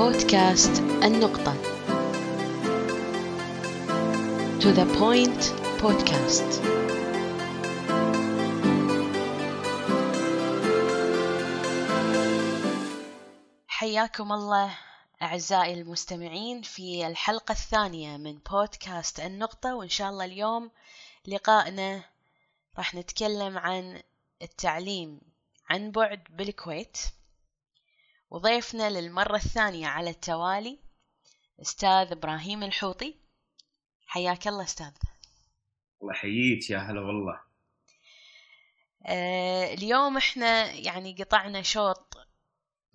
بودكاست النقطة. To the point podcast. حياكم الله أعزائي المستمعين في الحلقة الثانية من بودكاست النقطة وإن شاء الله اليوم لقائنا راح نتكلم عن التعليم عن بعد بالكويت. وضيفنا للمرة الثانية على التوالي أستاذ إبراهيم الحوطي. حياك الله أستاذ. الله يحييك يا هلا والله. آه اليوم إحنا يعني قطعنا شوط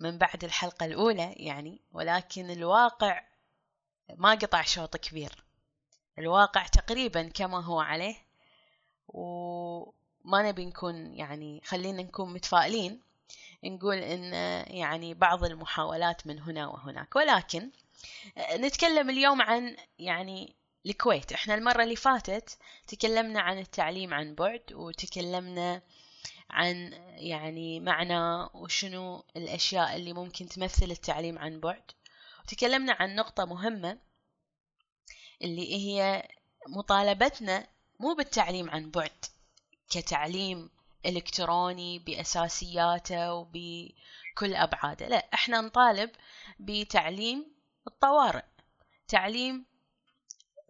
من بعد الحلقة الأولى يعني ولكن الواقع ما قطع شوط كبير. الواقع تقريبا كما هو عليه وما نبي نكون يعني خلينا نكون متفائلين. نقول إن يعني بعض المحاولات من هنا وهناك. ولكن نتكلم اليوم عن يعني الكويت. إحنا المرة اللي فاتت تكلمنا عن التعليم عن بعد وتكلمنا عن يعني معنى وشنو الأشياء اللي ممكن تمثل التعليم عن بعد. وتكلمنا عن نقطة مهمة اللي هي مطالبتنا مو بالتعليم عن بعد كتعليم إلكتروني بأساسياته وبكل أبعاده. لا إحنا نطالب بتعليم الطوارئ. تعليم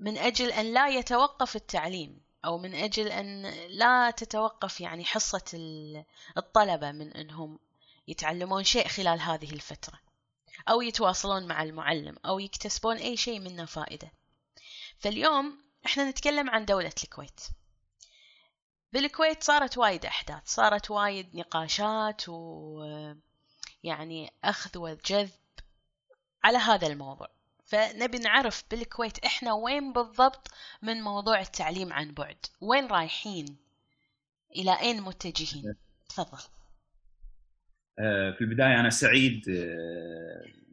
من أجل أن لا يتوقف التعليم أو من أجل أن لا تتوقف يعني حصة الطلبة من أنهم يتعلمون شيء خلال هذه الفترة أو يتواصلون مع المعلم أو يكتسبون أي شيء منه فائدة. فاليوم إحنا نتكلم عن دولة الكويت. بالكويت صارت وايد أحداث صارت وايد نقاشات ويعني أخذ وجذب على هذا الموضوع. فنبي نعرف بالكويت إحنا وين بالضبط من موضوع التعليم عن بعد؟ وين رايحين؟ إلى أين متجهين؟ تفضل. آه، في البداية أنا سعيد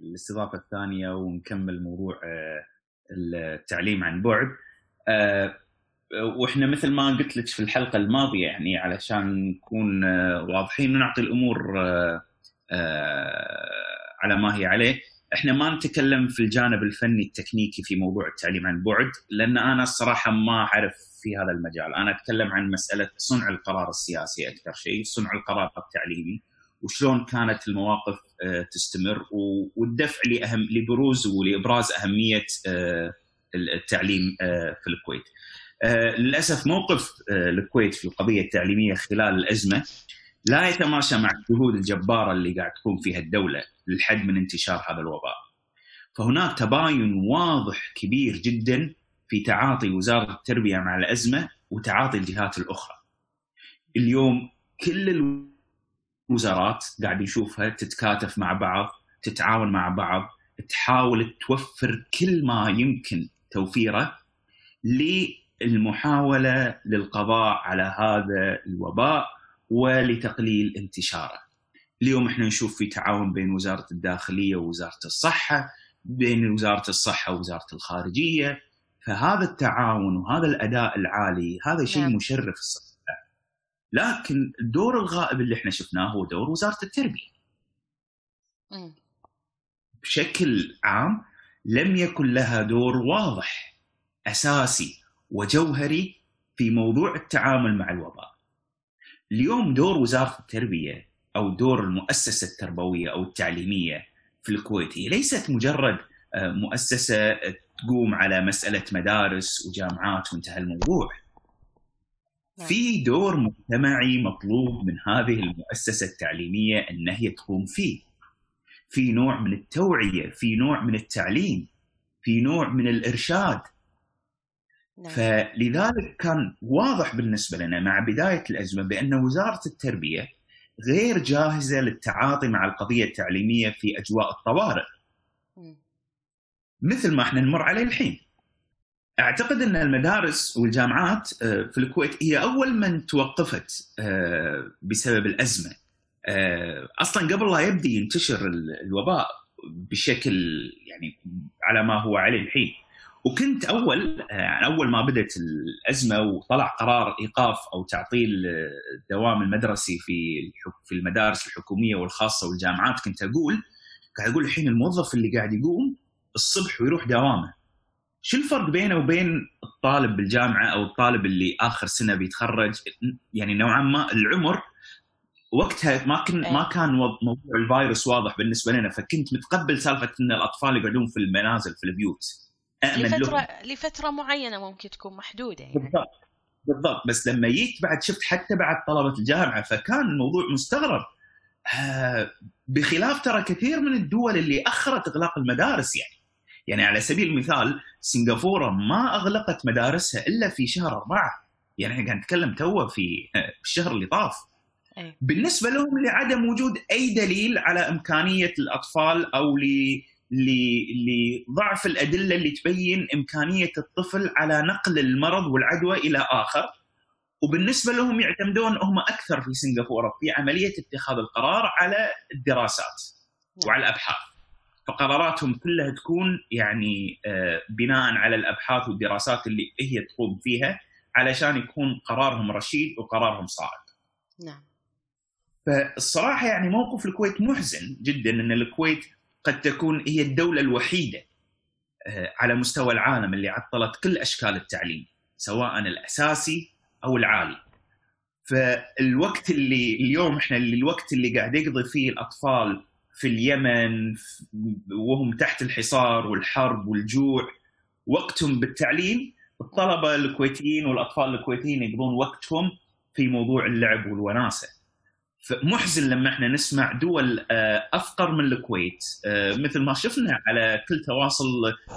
الاستضافة الثانية ونكمل موضوع آه، التعليم عن بعد. آه، وإحنا مثل ما قلت لك في الحلقة الماضية يعني علشان نكون واضحين ونعطي الأمور على ما هي عليه إحنا ما نتكلم في الجانب الفني التكنيكي في موضوع التعليم عن بعد لأن أنا الصراحة ما أعرف في هذا المجال أنا أتكلم عن مسألة صنع القرار السياسي أكثر شيء صنع القرار التعليمي وشلون كانت المواقف تستمر والدفع لاهم لبروز ولإبراز أهمية التعليم في الكويت. للأسف موقف الكويت في القضية التعليمية خلال الأزمة لا يتماشى مع الجهود الجبارة اللي قاعد تقوم فيها الدولة للحد من انتشار هذا الوباء. فهناك تباين واضح كبير جدا في تعاطي وزارة التربية مع الأزمة وتعاطي الجهات الأخرى. اليوم كل الوزارات قاعد نشوفها تتكاتف مع بعض، تتعاون مع بعض، تحاول توفر كل ما يمكن توفيره للمحاوله للقضاء على هذا الوباء ولتقليل انتشاره. اليوم إحنا نشوف في تعاون بين وزارة الداخلية ووزارة الصحة، بين وزارة الصحة ووزارة الخارجية، فهذا التعاون وهذا الأداء العالي هذا شيء نعم. مشرف الصراحه. لكن الدور الغائب اللي إحنا شفناه هو دور وزارة التربية. بشكل عام لم يكن لها دور واضح أساسي وجوهري في موضوع التعامل مع الوباء. اليوم دور وزارة التربية أو دور المؤسسة التربوية أو التعليمية في الكويت هي ليست مجرد آه، مؤسسة تقوم على مسألة مدارس وجامعات وانتهى الموضوع. نعم. في دور مجتمعي مطلوب من هذه المؤسسة التعليمية إن هي تقوم فيه. في نوع من التوعية، في نوع من التعليم، في نوع من الإرشاد، نعم. فلذلك كان واضح بالنسبة لنا مع بداية الأزمة بأن وزارة التربية غير جاهزة للتعاطي مع القضية التعليمية في أجواء الطوارئ. مثل ما إحنا نمر عليه الحين. أعتقد أن المدارس والجامعات آه، في الكويت هي أول من توقفت آه، بسبب الأزمة. آه، أصلا قبل لا يبدي ينتشر ال- الوباء بشكل يعني على ما هو عليه الحين. وكنت أول آه، أول ما بدأت الأزمة وطلع قرار إيقاف أو تعطيل آه، الدوام المدرسي في في المدارس الحكومية والخاصة والجامعات كنت أقول قاعد أقول الحين الموظف اللي قاعد يقوم الصبح ويروح دوامه. شو الفرق بينه وبين الطالب بالجامعة أو الطالب اللي آخر سنة بيتخرج؟ يعني نوعا ما العمر وقتها ما كن ما كان موضوع الفيروس واضح بالنسبة لنا فكنت متقبل سالفة إن الأطفال يقعدون في المنازل في البيوت. أأمن لفتره لهم. لفترة معينة ممكن تكون محدودة يعني. بالضبط. بالضبط. بس لما جيت بعد شفت حتى بعد طلبة الجامعة فكان الموضوع مستغرب. آه بخلاف ترى كثير من الدول اللي أخرت إغلاق المدارس يعني. يعني على سبيل المثال سنغافورة ما أغلقت مدارسها إلا في شهر أربعة. يعني إحنا قاعد نتكلم تو في الشهر اللي طاف. أي. بالنسبة لهم لعدم وجود أي دليل على إمكانية الأطفال أو لضعف الأدلة اللي تبين إمكانية الطفل على نقل المرض والعدوى إلى آخر وبالنسبة لهم يعتمدون هم أكثر في سنغافورة في عملية اتخاذ القرار على الدراسات. وعلى الأبحاث فقراراتهم كلها تكون يعني آه، بناء على الأبحاث والدراسات اللي هي تقوم فيها علشان يكون قرارهم رشيد وقرارهم صائب. نعم. فالصراحة يعني موقف الكويت محزن جدا إن الكويت قد تكون هي الدولة الوحيدة آه، على مستوى العالم اللي عطلت كل أشكال التعليم سواء الأساسي أو العالي. فالوقت اللي اليوم إحنا الوقت اللي قاعد يقضي فيه الأطفال في اليمن وهم تحت الحصار والحرب والجوع وقتهم بالتعليم الطلبة الكويتيين والأطفال الكويتيين يقضون وقتهم في موضوع اللعب والوناسة. فمحزن لما إحنا نسمع دول آه، أفقر من الكويت. آه، مثل ما شفنا على كل تواصل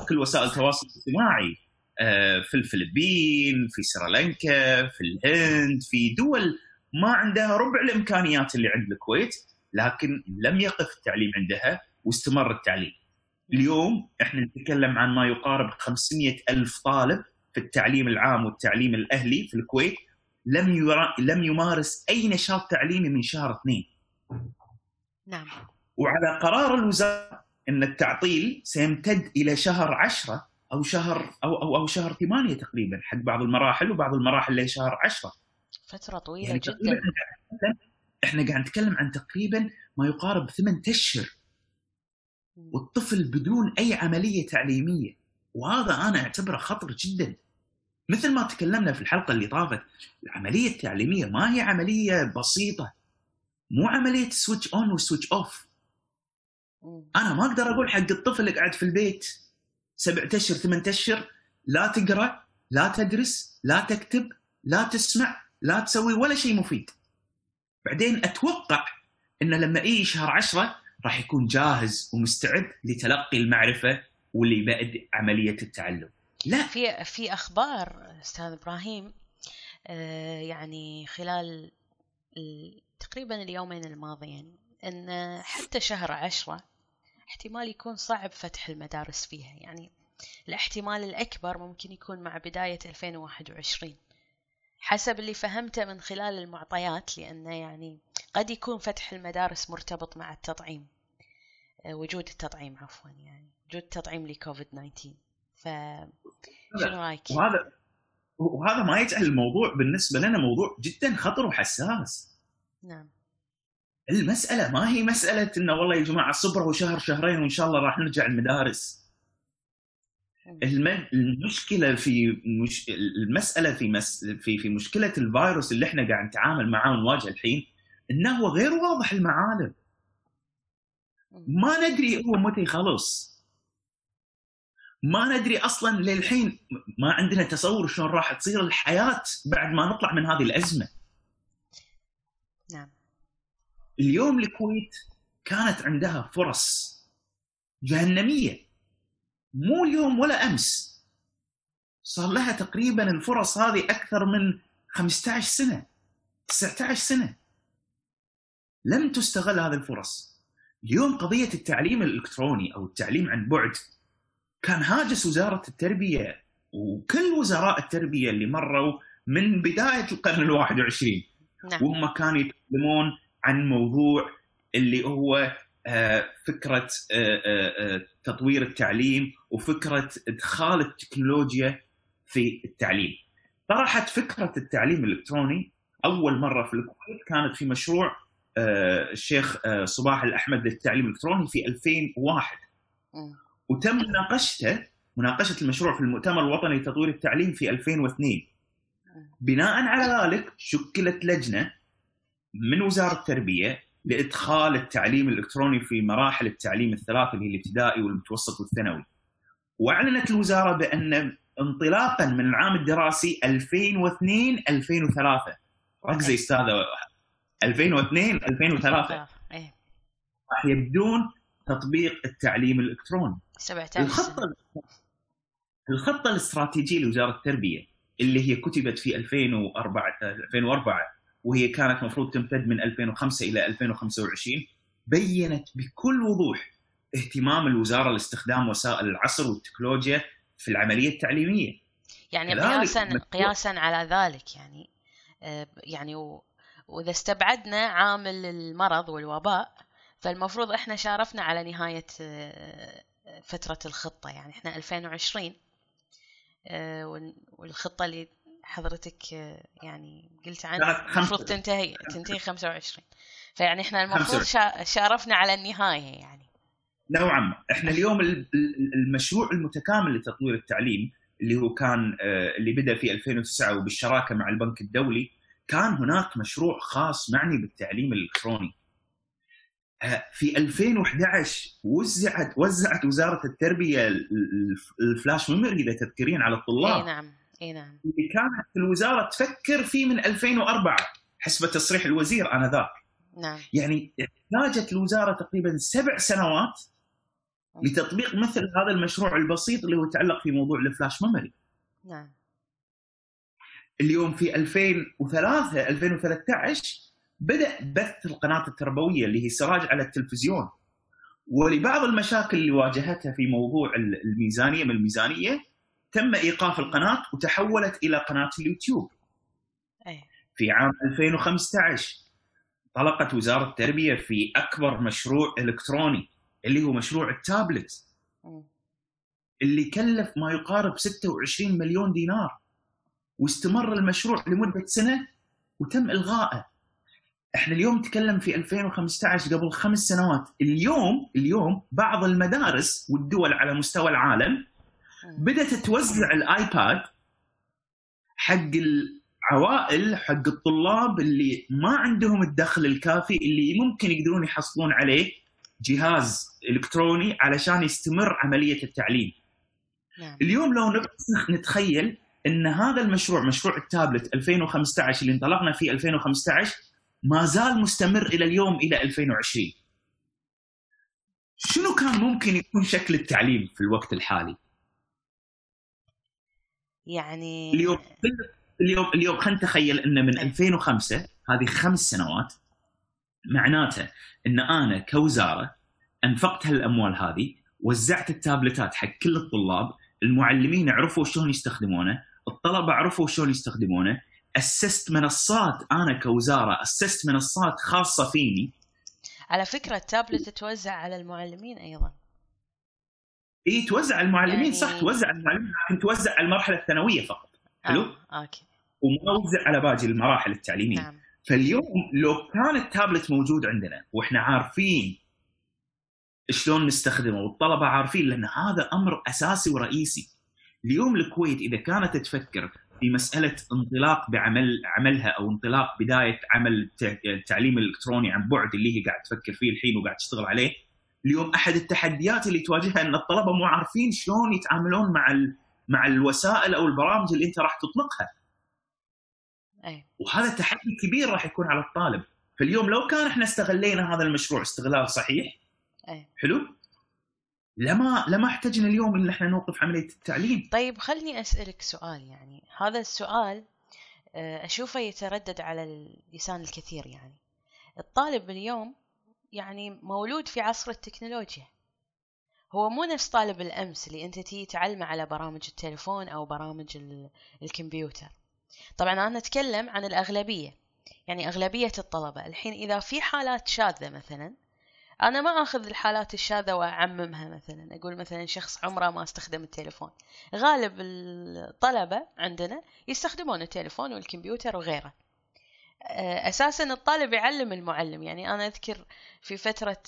كل وسائل التواصل الاجتماعي. آه، في الفلبين في سريلانكا في الهند في دول ما عندها ربع الإمكانيات اللي عند الكويت لكن لم يقف التعليم عندها واستمر التعليم. اليوم إحنا نتكلم عن ما يقارب 500 ألف طالب في التعليم العام والتعليم الأهلي في الكويت. لم يرا... لم يمارس أي نشاط تعليمي من شهر اثنين. نعم. وعلى قرار الوزارة أن التعطيل سيمتد إلى شهر عشرة أو شهر أو أو, أو شهر ثمانية تقريبا حق بعض المراحل وبعض المراحل لشهر عشرة. فترة طويلة يعني جدا. إحنا قاعد نتكلم عن تقريبا ما يقارب ثمان أشهر. والطفل بدون أي عملية تعليمية. وهذا أنا أعتبره خطر جدا. مثل ما تكلمنا في الحلقة اللي طافت العملية التعليمية ما هي عملية بسيطة. مو عملية switch on و switch off أنا ما أقدر أقول حق الطفل قاعد في البيت سبعة اشهر ثمان اشهر لا تقرأ لا تدرس لا تكتب لا تسمع لا تسوي ولا شيء مفيد. بعدين أتوقع انه لما يجي شهر عشرة راح يكون جاهز ومستعد لتلقي المعرفة واللي يبدأ عملية التعلم. لا. في في أخبار أستاذ إبراهيم آه، يعني خلال تقريبا اليومين الماضيين إن حتى شهر عشرة احتمال يكون صعب فتح المدارس فيها. يعني الاحتمال الأكبر ممكن يكون مع بداية 2021 حسب اللي فهمته من خلال المعطيات لأنه يعني قد يكون فتح المدارس مرتبط مع التطعيم آه، وجود التطعيم عفوا يعني وجود التطعيم لكوفيد 19 ف شنو رأيك؟ وهذا وهذا ما يجعل الموضوع بالنسبة لنا موضوع جدا خطر وحساس. نعم. المسألة ما هي مسألة إنه والله يا جماعة صبروا شهر شهرين وإن شاء الله راح نرجع المدارس. المشكلة في مش المسألة في مس في في مشكلة الفيروس اللي إحنا قاعد نتعامل معاه ونواجهه الحين إنه هو غير واضح المعالم ما ندري هو متى يخلص ما ندري أصلا للحين ما عندنا تصور شلون راح تصير الحياة بعد ما نطلع من هذه الأزمة. نعم. اليوم الكويت كانت عندها فرص جهنمية. مو اليوم ولا أمس. صار لها تقريبا الفرص هذه أكثر من 15 سنة 19 سنة. لم تستغل هذه الفرص. اليوم قضية التعليم الإلكتروني أو التعليم عن بعد كان هاجس وزارة التربية وكل وزراء التربية اللي مروا من بداية القرن ال 21 نعم. وهم كانوا يتكلمون عن موضوع اللي هو آه، فكرة آه، آه، تطوير التعليم وفكرة إدخال التكنولوجيا في التعليم. طرحت فكرة التعليم الإلكتروني أول مرة في الكويت كانت في مشروع الشيخ صباح الأحمد للتعليم الإلكتروني في 2001 مم. وتم مناقشته مناقشة المشروع في المؤتمر الوطني لتطوير التعليم في 2002 بناء على ذلك شكلت لجنة من وزارة التربية لإدخال التعليم الإلكتروني في مراحل التعليم الثلاث اللي هي الابتدائي والمتوسط والثانوي. وأعلنت الوزارة بأن انطلاقا من العام الدراسي 2002 2003 ركزي أستاذة 2002 2003 إيه. راح يبدون تطبيق التعليم الإلكتروني. 17 الخطه الخطه الاستراتيجيه لوزارة التربية اللي هي كتبت في 2004 2004 وهي كانت المفروض تمتد من 2005 إلى 2025 بينت بكل وضوح اهتمام الوزارة لاستخدام وسائل العصر والتكنولوجيا في العملية التعليمية. يعني قياسا قياسا على ذلك يعني آه، يعني. وإذا استبعدنا عامل المرض والوباء فالمفروض إحنا شارفنا على نهاية آه، فترة الخطة يعني إحنا 2020 آه، وال- والخطة اللي حضرتك آه، يعني قلت عنها. المفروض تنتهي تنتهي 25 فيعني إحنا المفروض شا- شارفنا على النهاية يعني. نوعا ما. إحنا اليوم ال- ال- المشروع المتكامل لتطوير التعليم اللي هو كان آه، اللي بدأ في 2009 وبالشراكة مع البنك الدولي كان هناك مشروع خاص معني بالتعليم الإلكتروني. آه، في 2011 وزعت وزعت وزارة التربية ال- ال- ال flash memory اذا تذكرين على إي الطلاب نعم إي نعم. اللي كانت الوزارة تفكر فيه من 2004 حسب تصريح الوزير انذاك. نعم. يعني احتاجت الوزارة تقريبا سبع سنوات لتطبيق مثل هذا المشروع البسيط اللي هو يتعلق في موضوع الفلاش ميموري. نعم. اليوم في 2003 2013 بدأ بث القناة التربوية اللي هي سراج على التلفزيون. ولبعض المشاكل اللي واجهتها في موضوع الميزانية من الميزانية تم إيقاف القناة وتحولت إلى قناة اليوتيوب. أي في عام 2015 طلقت وزارة التربية في أكبر مشروع إلكتروني اللي هو مشروع التابلت. اللي كلف ما يقارب 26 مليون دينار واستمر المشروع لمدة سنة وتم إلغائه. إحنا اليوم نتكلم في 2015 قبل خمس سنوات، اليوم اليوم بعض المدارس والدول على مستوى العالم. بدأت توزع الآيباد حق العوائل حق الطلاب اللي ما عندهم الدخل الكافي اللي ممكن يقدرون يحصلون عليه جهاز إلكتروني علشان يستمر عملية التعليم. نعم اليوم لو نتخيل إن هذا المشروع مشروع التابلت 2015 اللي انطلقنا فيه 2015 ما زال مستمر إلى اليوم إلى 2020 شنو كان ممكن يكون شكل التعليم في الوقت الحالي يعني اليوم اليوم اليوم خلينا نتخيل ان من أي. 2005 هذه خمس سنوات معناته إن أنا كوزارة أنفقت هالأموال هذه وزعت التابلتات حق كل الطلاب المعلمين عرفوا شلون يستخدمونه الطلبة عرفوا شلون يستخدمونه اسست منصات أنا كوزارة اسست منصات خاصة فيني على فكرة التابلت توزع على المعلمين أيضا إي توزع على المعلمين يعني- صح توزع على المعلمين لكن توزع على المرحله الثانوية فقط حلو. آه. okay وما وزع على باقي المراحل التعليمية نعم فاليوم لو كان التابلت موجود عندنا وإحنا عارفين شلون نستخدمه والطلبة عارفين لأن هذا أمر أساسي ورئيسي. اليوم الكويت إذا كانت تفكر في مسألة انطلاق بعمل عملها أو انطلاق بداية عمل الت- التعليم الالكتروني عن بعد اللي هي قاعد تفكر فيه الحين وقاعد تشتغل عليه. اليوم أحد التحديات اللي تواجهها إن الطلبة مو عارفين شلون يتعاملون مع ال- مع الوسائل أو البرامج اللي أنت راح تطلقها. أي. وهذا تحدي كبير راح يكون على الطالب. فاليوم لو كان إحنا استغلينا هذا المشروع استغلال صحيح أي. حلو؟ لما لما احتجنا اليوم إن إحنا نوقف عملية التعليم. طيب خلني أسألك سؤال يعني. هذا السؤال آه، أشوفه يتردد على لسان الكثير يعني. الطالب اليوم يعني مولود في عصر التكنولوجيا. هو مو نفس طالب الأمس اللي أنت تيجي تعلمه على برامج التليفون أو برامج ال- الكمبيوتر. طبعا أنا أتكلم عن الأغلبية. يعني أغلبية الطلبة. الحين إذا في حالات شاذة مثلا أنا ما أخذ الحالات الشاذة وأعممها مثلا. أقول مثلا شخص عمره ما استخدم التليفون. غالب الطلبة عندنا يستخدمون التليفون والكمبيوتر وغيره. آه، أساسا الطالب يعلم المعلم. يعني أنا أذكر في فترة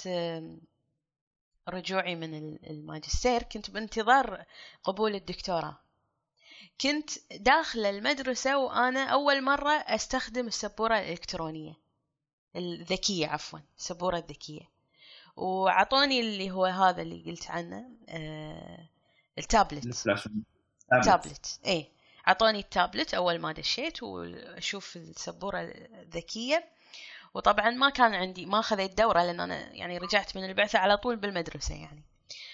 رجوعي من الماجستير كنت بانتظار قبول الدكتوراه. كنت داخل المدرسة وأنا أول مرة أستخدم السبورة الإلكترونية. الذكية عفوا السبورة الذكية. وعطوني اللي هو هذا اللي قلت عنه آه ال tablet. tablet. إيه. عطوني التابلت أول ما دشيت وأشوف السبورة الذكيه وطبعا ما كان عندي ما خذيت دورة لأن أنا يعني رجعت من البعثة على طول بالمدرسة يعني.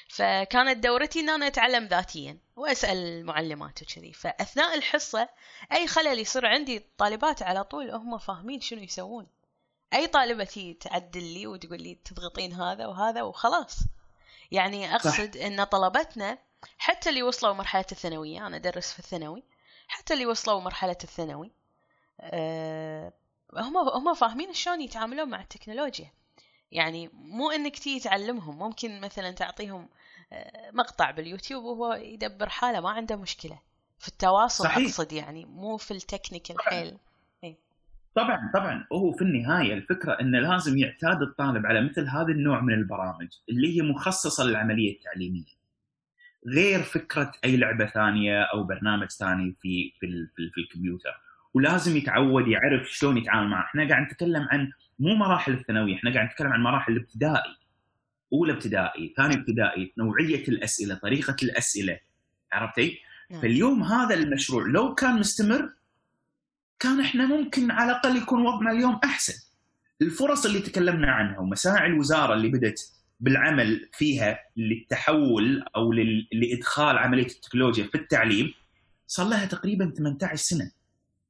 فكانت دورتي إن أنا أتعلم ذاتيا وأسأل المعلمات وكذي. فأثناء الحصة أي خلل يصير عندي الطالبات على طول هم فاهمين شنو يسوون. أي طالبة تي تعدل لي وتقول لي تضغطين هذا وهذا وخلاص يعني أقصد صح. إن طلبتنا حتى اللي وصلوا مرحلة الثانوية أنا أدرس في الثانوي حتى اللي وصلوا مرحلة الثانوي أه هم هم فاهمين شلون يتعاملون مع التكنولوجيا يعني مو إنك تيجي تعلمهم ممكن مثلا تعطيهم آه، مقطع باليوتيوب وهو يدبر حاله ما عنده مشكلة في التواصل صحيح. أقصد يعني مو في التكنيكال حيل. طبعا طبعا. هو في النهاية الفكرة انه لازم يعتاد الطالب على مثل هذا النوع من البرامج اللي هي مخصصة للعملية التعليمية. غير فكرة أي لعبة ثانية أو برنامج ثاني في في, في, في الكمبيوتر. ولازم يتعود يعرف شلون يتعامل معه. إحنا قاعد نتكلم عن مو مراحل الثانوية إحنا قاعد نتكلم عن مراحل الابتدائي أولى ابتدائي ثاني ابتدائي نوعية الأسئلة طريقة الأسئلة. عرفتي؟ نعم. فاليوم هذا المشروع لو كان مستمر كان إحنا ممكن على الأقل يكون وضعنا اليوم أحسن. الفرص اللي تكلمنا عنها ومساعي الوزارة اللي بدأت بالعمل فيها للتحول أو لإدخال عملية التكنولوجيا في التعليم صار لها تقريبا 18 سنة.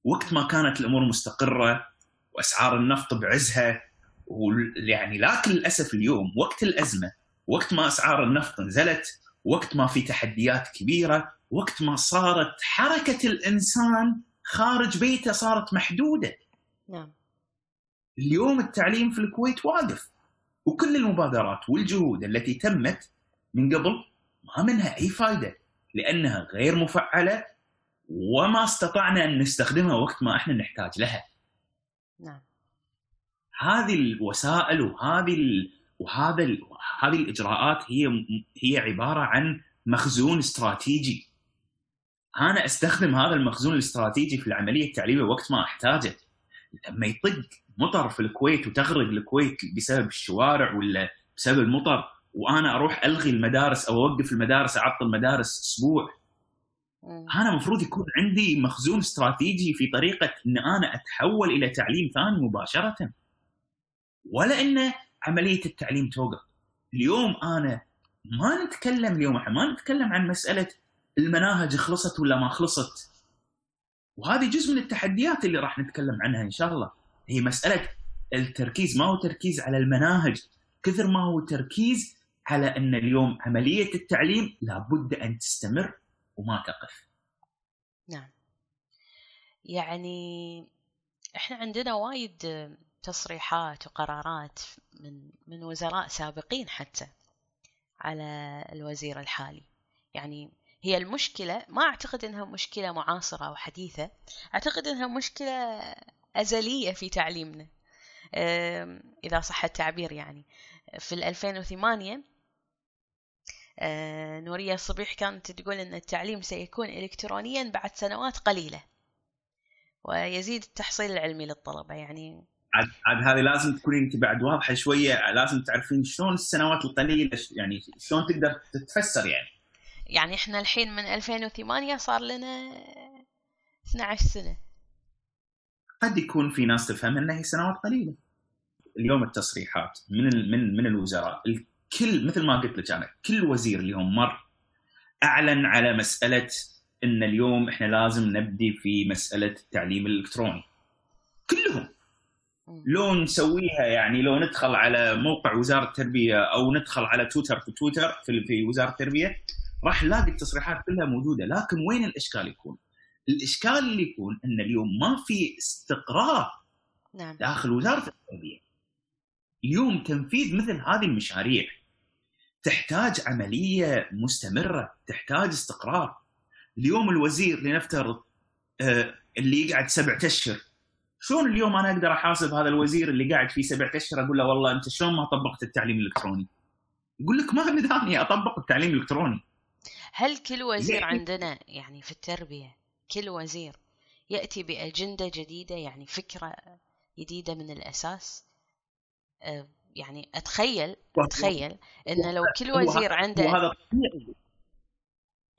وقت ما كانت الأمور مستقرة وأسعار النفط بعزها ويعني لكن للأسف اليوم وقت الأزمة وقت ما أسعار النفط نزلت وقت ما في تحديات كبيرة وقت ما صارت حركة الإنسان خارج بيته صارت محدودة نعم اليوم التعليم في الكويت واقف وكل المبادرات والجهود التي تمت من قبل ما منها أي فائده لأنها غير مفعلة وما استطعنا أن نستخدمها وقت ما إحنا نحتاج لها. نعم. هذه الوسائل وهذه ال... وهذا ال... هذه الإجراءات هي هي عبارة عن مخزون استراتيجي. أنا أستخدم هذا المخزون الاستراتيجي في العملية التعليميه وقت ما أحتاجه. لما يطق مطر في الكويت وتغرق الكويت بسبب الشوارع ولا بسبب المطر وأنا أروح ألغي المدارس أو أوقف المدارس أعطل المدارس أسبوع. أنا المفروض يكون عندي مخزون استراتيجي في طريقة إن أنا أتحول إلى تعليم ثاني مباشرة. ولا إن عملية التعليم توقف. اليوم أنا ما نتكلم اليوم إحنا ما نتكلم عن مسألة المناهج خلصت ولا ما خلصت؟ وهذه جزء من التحديات اللي راح نتكلم عنها إن شاء الله. هي مسألة التركيز ما هو تركيز على المناهج؟ كثر ما هو تركيز على أن اليوم عملية التعليم لابد أن تستمر وما تقف. نعم. يعني إحنا عندنا وايد تصريحات وقرارات من من وزراء سابقين حتى على الوزير الحالي. يعني هي المشكلة ما أعتقد أنها مشكلة معاصرة أو حديثة أعتقد أنها مشكلة أزلية في تعليمنا. إذا صح التعبير يعني. في 2008 آه، نورية الصبيح كانت تقول أن التعليم سيكون إلكترونيا بعد سنوات قليلة ويزيد التحصيل العلمي للطلبة يعني. عاد عاد هذه لازم تكونين انت بعد واضحة شوية لازم تعرفين شلون السنوات القليلة يعني شلون تقدر تتفسر يعني. يعني إحنا الحين من 2008 صار لنا 12 سنة. قد يكون في ناس تفهم إنها هي سنوات قليلة. اليوم التصريحات من من من الوزراء الكل مثل ما قلت لك أنا كل وزير اليوم مر أعلن على مسألة إن اليوم إحنا لازم نبدي في مسألة التعليم الإلكتروني. كلهم. لو نسويها يعني لو ندخل على موقع وزارة التربية أو ندخل على تويتر في تويتر في, في وزارة التربية راح نلاقي التصريحات كلها موجودة لكن وين الإشكال يكون؟ الإشكال اللي يكون إن اليوم ما في استقرار نعم. داخل وزارة التربية اليوم تنفيذ مثل هذه المشاريع تحتاج عملية مستمرة تحتاج استقرار اليوم الوزير لنفترض آه، اللي يقعد سبعة أشهر شلون اليوم أنا أقدر أحاسب هذا الوزير اللي قاعد فيه سبعة أشهر أقول له والله أنت شلون ما طبقت التعليم الإلكتروني؟ يقول لك ما بداني أطبق التعليم الإلكتروني. هل كل وزير عندنا يعني في التربية كل وزير يأتي بأجندة جديدة يعني فكرة جديدة من الأساس؟ أه، يعني أتخيل أتخيل انه لو كل وزير عنده وهذا طبيعي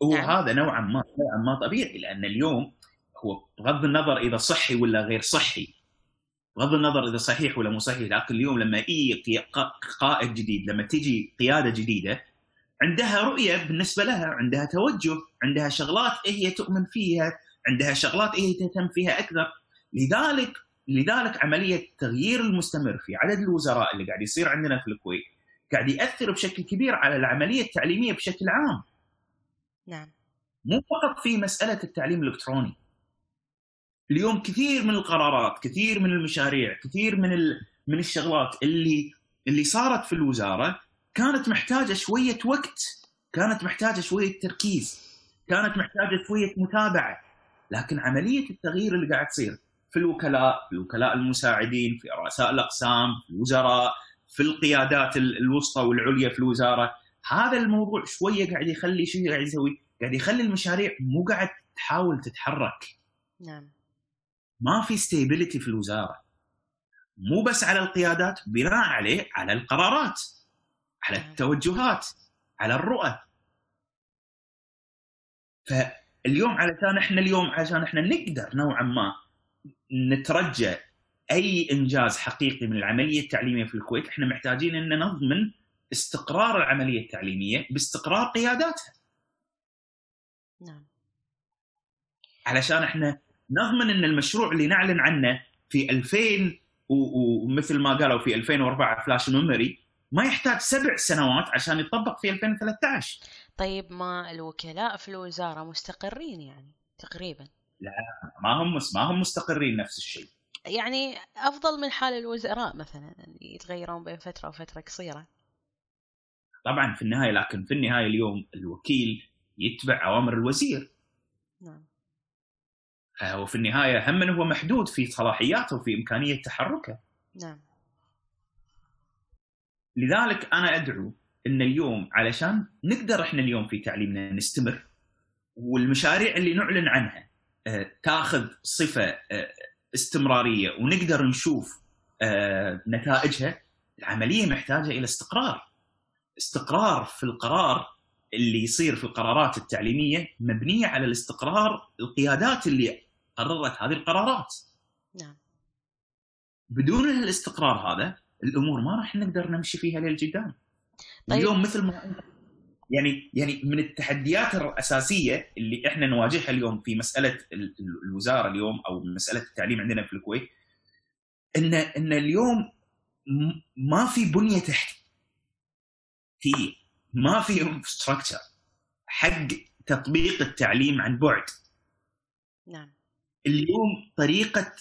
هو نعم. هذا نوعا ما نوعا ما طبيعي لأن اليوم هو بغض النظر إذا صحي ولا غير صحي بغض النظر إذا صحيح ولا مو صحيح لكن اليوم لما يجي قائد جديد لما تيجي قيادة جديدة عندها رؤية بالنسبة لها عندها توجه عندها شغلات هي تؤمن فيها عندها شغلات هي تهتم فيها أكثر لذلك لذلك عملية التغيير المستمر في عدد الوزراء اللي قاعد يصير عندنا في الكويت قاعد يأثر بشكل كبير على العملية التعليمية بشكل عام. نعم. مو فقط في مسألة التعليم الإلكتروني. اليوم كثير من القرارات، كثير من المشاريع، كثير من من الشغلات اللي اللي صارت في الوزارة كانت محتاجة شوية وقت، كانت محتاجة شوية تركيز، كانت محتاجة شوية متابعة، لكن عملية التغيير اللي قاعد تصير في الوكلاء في الوكلاء المساعدين في رؤساء الأقسام في الوزراء في القيادات الوسطى والعليا في الوزارة هذا الموضوع شوية قاعد يخلي شو قاعد يسوي؟ قاعد يخلي المشاريع مو قاعد تحاول تتحرك. نعم. ما في ستيبيليتي في الوزارة. مو بس على القيادات بناء عليه على القرارات. على نعم. التوجهات على الرؤى فاليوم علشان إحنا اليوم عشان إحنا نقدر نوعا ما نترجى أي إنجاز حقيقي من العملية التعليمية في الكويت إحنا محتاجين ان نضمن استقرار العملية التعليمية باستقرار قياداتها. نعم. علشان إحنا نضمن إن المشروع اللي نعلن عنه في 2000 ومثل ما قالوا في 2004 فلاش ميموري ما يحتاج سبع سنوات عشان يطبق في 2013 طيب ما الوكلاء في الوزارة مستقرين يعني تقريبا؟ لا ما هم ما هم مستقرين نفس الشيء. يعني أفضل من حال الوزراء مثلا يتغيرون بين فترة وفترة قصيرة. طبعا في النهاية لكن في النهاية اليوم الوكيل يتبع أوامر الوزير. نعم. وفي النهاية هم هو محدود في صلاحياته وفي إمكانية تحركه. نعم. لذلك أنا أدعو إن اليوم علشان نقدر إحنا اليوم في تعليمنا نستمر والمشاريع اللي نعلن عنها آه، تاخذ صفة آه، استمرارية ونقدر نشوف آه، نتائجها العملية محتاجة إلى استقرار. استقرار في القرار اللي يصير في القرارات التعليمية مبنية على الاستقرار القيادات اللي قررت هذه القرارات. نعم. بدون الاستقرار هذا الأمور ما راح نقدر نمشي فيها للقدام طيب. اليوم مثل ما يعني يعني من التحديات الأساسية اللي إحنا نواجهها اليوم في مسألة الوزارة اليوم أو مسألة التعليم عندنا في الكويت إن إن اليوم ما في بنية تحتية ما في انفراستراكشر حق تطبيق التعليم عن بعد. نعم. اليوم طريقة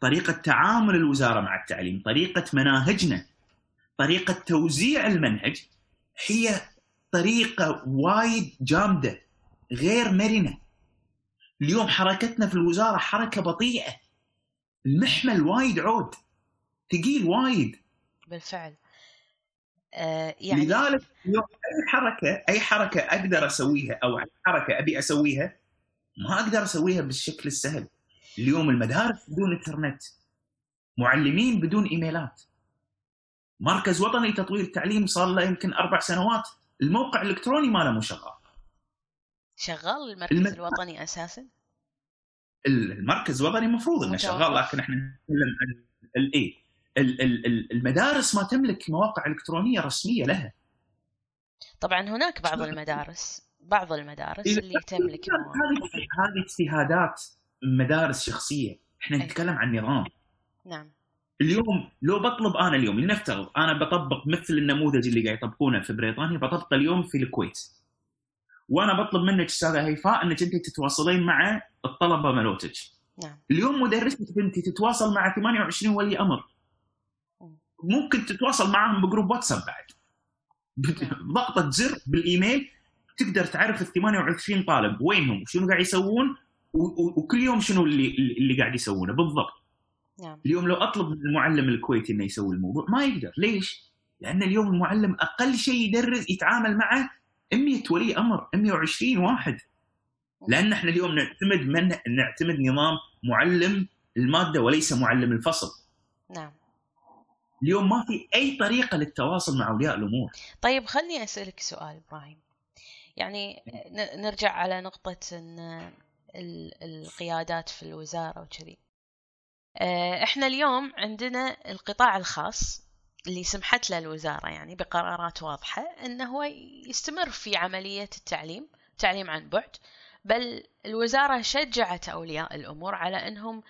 طريقة تعامل الوزارة مع التعليم طريقة مناهجنا طريقة توزيع المنهج هي طريقة وايد جامدة غير مرنة. اليوم حركتنا في الوزارة حركة بطيئة المحمل وايد عود ثقيل وايد. بالفعل. آه يعني لذلك اليوم أي حركة أي حركة أقدر أسويها أو حركة أبي أسويها ما أقدر أسويها بالشكل السهل. اليوم المدارس بدون انترنت معلمين بدون إيميلات. مركز وطني لتطوير التعليم صار له يمكن أربع سنوات. الموقع الإلكتروني ماله مو شغال. شغال المركز الم... الوطني أساسا؟ المركز الوطني المفروض إنه شغال لكن إحنا نتكلم عن الاي المدارس ما تملك مواقع إلكترونية رسمية لها. طبعا هناك بعض المدارس بعض المدارس اللي تملك هذه هذه اجتهادات مدارس شخصيه إحنا نتكلم عن نظام نعم اليوم لو بطلب أنا اليوم لنفترض أنا بطبق مثل النموذج اللي قاعد يطبقونه في بريطانيا بطبقه اليوم في الكويت. وأنا بطلب منك أستاذة هيفاء إنك أنت تتواصلين مع الطلبة مالوتك. نعم. اليوم مدرستك بنتي تتواصل مع 28 ولي أمر. ممكن تتواصل معهم بجروب واتساب بعد. ضغطة زر بالإيميل تقدر تعرف ال 28 طالب وينهم وشنو قاعد يسوون وكل يوم شنو اللي اللي قاعد يسوونه؟ بالضبط. نعم. اليوم لو أطلب من المعلم الكويتي إنه يسوي الموضوع ما يقدر. ليش؟ لأن اليوم المعلم أقل شيء يدرس يتعامل معه 100 ولي أمر 120 واحد. لأن إحنا اليوم نعتمد من نعتمد نظام معلم المادة وليس معلم الفصل. نعم. اليوم ما في أي طريقة للتواصل مع أولياء الأمور. طيب خلني أسألك سؤال إبراهيم. يعني نرجع على نقطة إن القيادات في الوزارة وكذي. آه، إحنا اليوم عندنا القطاع الخاص اللي سمحت له الوزارة يعني بقرارات واضحة إنه هو يستمر في عملية التعليم تعليم عن بعد بل الوزارة شجعت أولياء الأمور على أنهم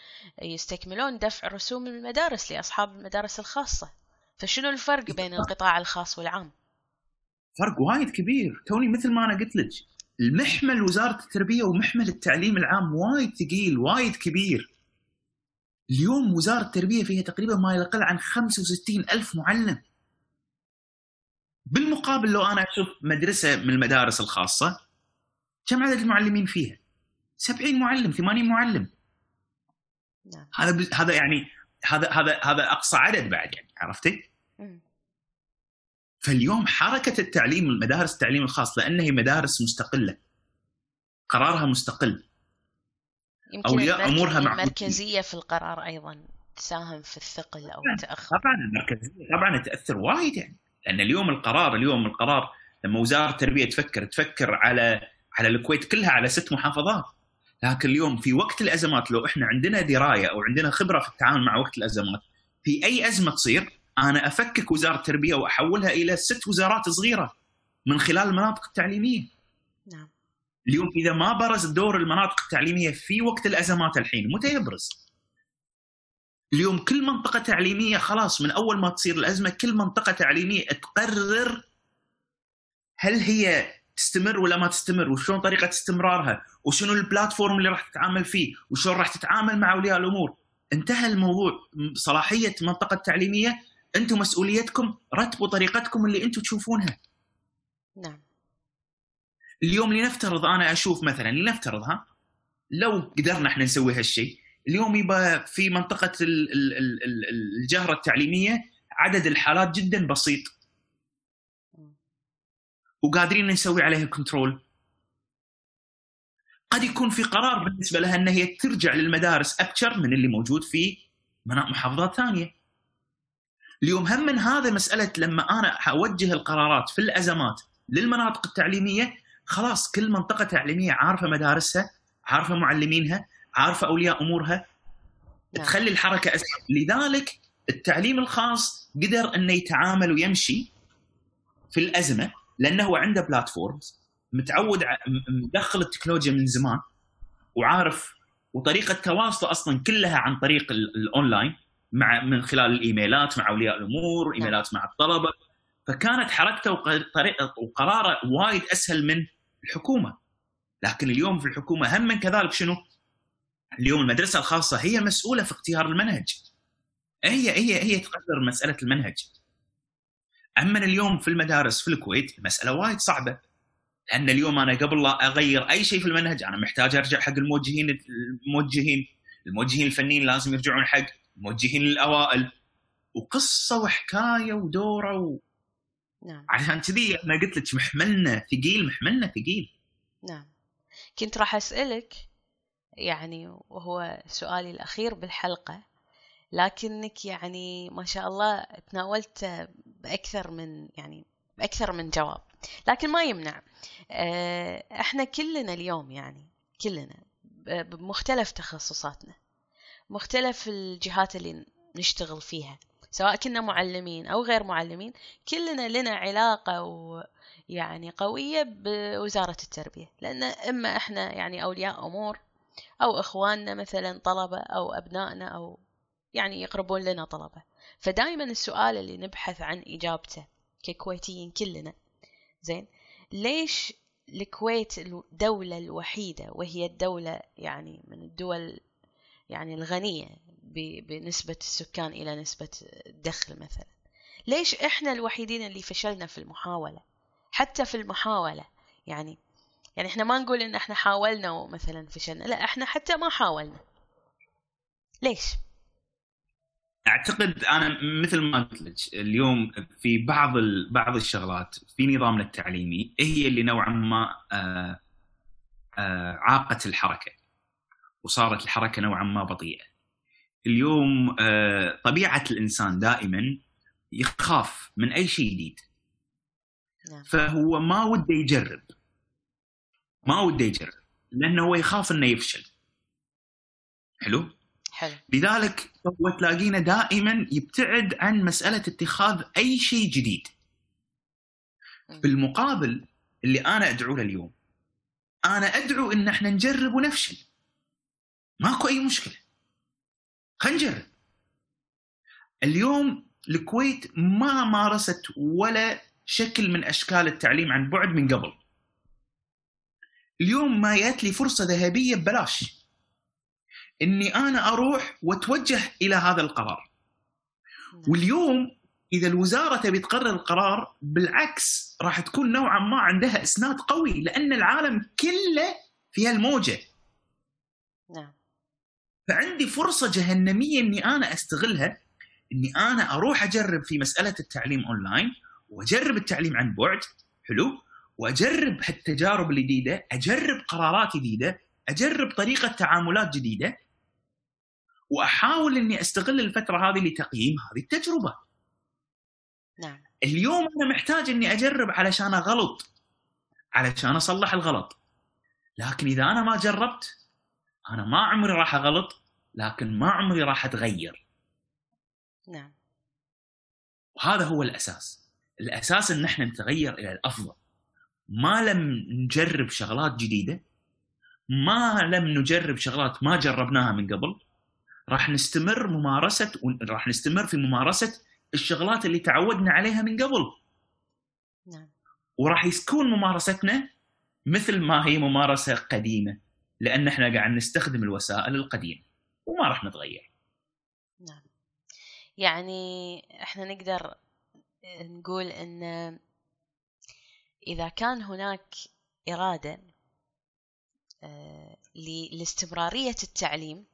يستكملون دفع رسوم المدارس لأصحاب المدارس الخاصة. فشنو الفرق بين القطاع الخاص والعام؟ فرق وايد كبير. توني مثل ما أنا قلت لك المحمل وزارة التربية ومحمل التعليم العام وايد ثقيل وايد كبير. اليوم وزارة التربية فيها تقريبا ما يقل عن 65 ألف معلم. بالمقابل لو أنا أشوف مدرسة من المدارس الخاصة كم عدد المعلمين فيها؟ 70 معلم 80 معلم. نعم. هذا هذا يعني هذا هذا هذا أقصى عدد بعد يعني عرفتي؟ فاليوم حركة التعليم المدارس التعليم الخاص لأن هي مدارس مستقلة. قرارها مستقل. يمكن اولياء أمورها مع المركزية في القرار أيضا تساهم في الثقل أو التأخر. طبعا المركزية طبعا تأثر وايد يعني. لأن اليوم القرار اليوم القرار لما وزارة التربية تفكر تفكر على على الكويت كلها على ست محافظات. لكن اليوم في وقت الأزمات لو إحنا عندنا دراية أو عندنا خبرة في التعامل مع وقت الأزمات في أي أزمة تصير أنا أفكك وزارة التربية وأحولها إلى ست وزارات صغيرة من خلال المناطق التعليميه. نعم. اليوم إذا ما برز دور المناطق التعليمية في وقت الأزمات الحين متى يبرز؟ اليوم كل منطقة تعليمية خلاص من أول ما تصير الأزمة كل منطقة تعليمية تقرر هل هي تستمر ولا ما تستمر وشلون طريقة استمرارها وشنو البلاتفورم اللي راح تتعامل فيه وشلون راح تتعامل مع أولياء الأمور انتهى الموضوع صلاحية منطقة تعليمية أنتم مسؤوليتكم رتبوا طريقتكم اللي أنتم تشوفونها. نعم. اليوم لنفترض أنا أشوف مثلا لنفترض ها؟ لو قدرنا إحنا نسوي هالشيء اليوم يبقى في منطقة الجهرة التعليمية عدد الحالات جدا بسيط. وقادرين نسوي عليها كنترول قد يكون في قرار بالنسبة لها إن هي ترجع للمدارس ابشر من اللي موجود في محافظات ثانية. اليوم هم من هذا مسألة لما أنا أوجه القرارات في الأزمات للمناطق التعليمية خلاص كل منطقة تعليمية عارفة مدارسها، عارفة معلمينها، عارفة أولياء أمورها. نعم. تخلي الحركة أسهل، لذلك التعليم الخاص قدر انه يتعامل ويمشي في الأزمة لأنه هو عنده platforms متعود مدخل التكنولوجيا من زمان وعارف وطريقة تواصله أصلا كلها عن طريق الاونلاين مع من خلال الإيميلات مع أولياء الأمور نعم. إيميلات مع الطلبة. فكانت حركته وطريقه وقراره وايد أسهل من الحكومة. لكن اليوم في الحكومة هم من كذلك شنو؟ اليوم المدرسة الخاصة هي مسؤولة في اختيار المنهج. هي هي هي تقرر مسألة المنهج. أما اليوم في المدارس في الكويت المساله وايد صعبة. لأن اليوم أنا قبل لا أغير أي شيء في المنهج أنا محتاج أرجع حق الموجهين الموجهين الموجهين الفنيين لازم يرجعون حق الموجهين الاوائل وقصة وحكاية ودوره. و... نعم. عشان كذي أنا قلت لك محملنا ثقيل محملنا ثقيل. نعم. كنت راح أسألك يعني وهو سؤالي الأخير بالحلقة لكنك يعني ما شاء الله تناولت بأكثر من يعني بأكثر من جواب لكن ما يمنع. آه، إحنا كلنا اليوم يعني كلنا بمختلف تخصصاتنا. مختلف الجهات اللي نشتغل فيها سواء كنا معلمين أو غير معلمين كلنا لنا علاقة و يعني قوية بوزارة التربية. لأن إما إحنا يعني أولياء أمور أو إخواننا مثلا طلبة أو أبنائنا أو يعني يقربون لنا طلبة. فدائما السؤال اللي نبحث عن إجابته ككويتيين كلنا زين ليش الكويت الدولة الوحيدة وهي الدولة يعني من الدول يعني الغنية بنسبة السكان إلى نسبة الدخل مثلا. ليش إحنا الوحيدين اللي فشلنا في المحاولة؟ حتى في المحاولة يعني يعني إحنا ما نقول إن إحنا حاولنا ومثلا فشلنا لا إحنا حتى ما حاولنا. ليش؟ أعتقد أنا مثل ما قلت لك اليوم في بعض بعض الشغلات في نظامنا التعليمي هي اللي نوعا ما آه، آه، عاقت الحركة. وصارت الحركة نوعا ما بطيئة. اليوم آه، طبيعة الإنسان دائما يخاف من أي شيء جديد. نعم. فهو ما وده يجرب. ما وده يجرب لأنه هو يخاف إنه يفشل. حلو؟ حلو لذلك هو تلاقينا دائما يبتعد عن مسألة اتخاذ أي شيء جديد. بالمقابل اللي أنا ادعو له اليوم أنا أدعو إن إحنا نجرب ونفشل. ماكو أي مشكلة. خلينا نجرب. اليوم الكويت ما مارست ولا شكل من أشكال التعليم عن بعد من قبل. اليوم ما جات لي فرصة ذهبية ببلاش. إني أنا أروح وأتوجه إلى هذا القرار. نعم. واليوم إذا الوزارة تبي تقرر القرار بالعكس راح تكون نوعا ما عندها إسناد قوي لأن العالم كله في هالموجة نعم فعندي فرصة جهنمية إني أنا أستغلها إني أنا أروح أجرب في مسألة التعليم أونلاين وأجرب التعليم عن بعد حلو؟ وأجرب هالتجارب الجديدة أجرب قرارات جديدة أجرب طريقة تعاملات جديدة وأحاول إني أستغل الفترة هذه لتقييم هذه التجربة. نعم. اليوم أنا محتاج إني أجرب علشان أغلط علشان أصلح الغلط. لكن إذا أنا ما جربت أنا ما عمري راح أغلط لكن ما عمري راح أتغير. نعم. وهذا هو الأساس. الأساس إن إحنا نتغير إلى الأفضل. ما لم نجرب شغلات جديدة ما لم نجرب شغلات ما جربناها من قبل راح نستمر ممارسة راح نستمر في ممارسة الشغلات اللي تعودنا عليها من قبل. نعم. وراح يكون ممارستنا مثل ما هي ممارسة قديمة. لأن إحنا قاعد نستخدم الوسائل القديمة وما راح نتغير. نعم. يعني إحنا نقدر نقول إن إذا كان هناك إرادة آه، لاستمرارية التعليم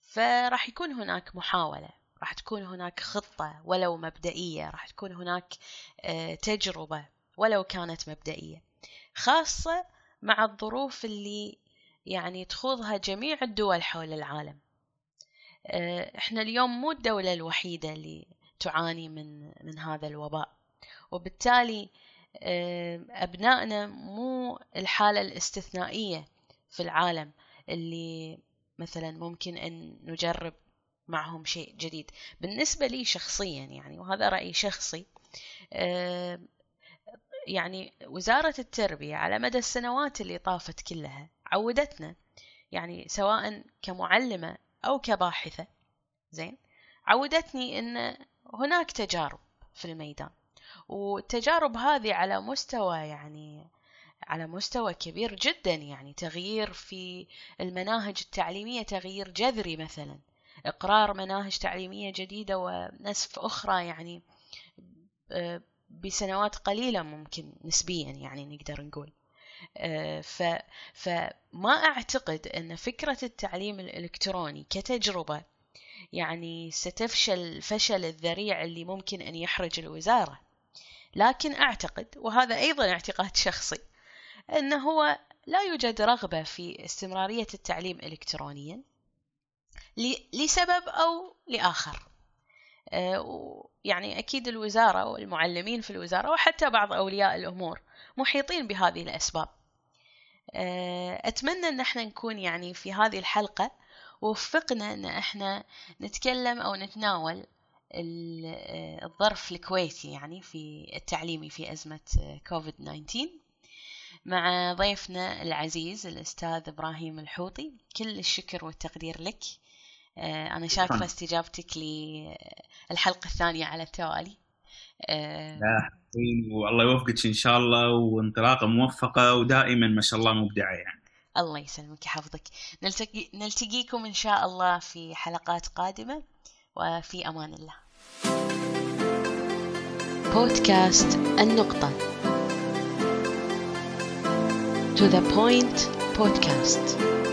فراح يكون هناك محاولة راح تكون هناك خطة ولو مبدئية راح تكون هناك آه، تجربة ولو كانت مبدئية خاصة مع الظروف اللي يعني تخوضها جميع الدول حول العالم. آه، إحنا اليوم مو الدولة الوحيدة اللي تعاني من من هذا الوباء. وبالتالي آه، أبنائنا مو الحالة الاستثنائية في العالم اللي مثلا ممكن أن نجرب معهم شيء جديد. بالنسبة لي شخصيا يعني وهذا رأيي شخصي آه، يعني وزارة التربية على مدى السنوات اللي طافت كلها عودتنا. يعني سواء كمعلمة أو كباحثة. زين؟ عودتني أن هناك تجارب في الميدان. والتجارب هذه على مستوى يعني على مستوى كبير جدا. يعني تغيير في المناهج التعليمية تغيير جذري مثلا. إقرار مناهج تعليمية جديدة ونسف أخرى يعني آه، بسنوات قليلة ممكن نسبيا يعني نقدر نقول. ف فما أعتقد أن فكرة التعليم الإلكتروني كتجربة يعني ستفشل الفشل الذريع اللي ممكن أن يحرج الوزارة. لكن أعتقد وهذا أيضا اعتقاد شخصي أنه هو لا يوجد رغبة في استمرارية التعليم إلكترونيا لسبب أو لآخر. آه، يعني أكيد الوزارة والمعلمين في الوزارة وحتى بعض أولياء الأمور محيطين بهذه الأسباب. آه، أتمنى أن إحنا نكون يعني في هذه الحلقة وفقنا أن إحنا نتكلم أو نتناول آه، الظرف الكويتي يعني في التعليمي في أزمة آه، كوفيد 19 مع ضيفنا العزيز الأستاذ إبراهيم الحوطي. كل الشكر والتقدير لك. آه، أنا شاكرة شكراً. استجابتك للحلقة الثانية على التوالي آه، لا والله يوفقك إن شاء الله وانطلاقة موفقة ودائما ما شاء الله مبدعة يعني. الله يسلمك يحفظك. نلتقي نلتقيكم إن شاء الله في حلقات قادمة وفي أمان الله. بودكاست النقطة. To the Point Podcast.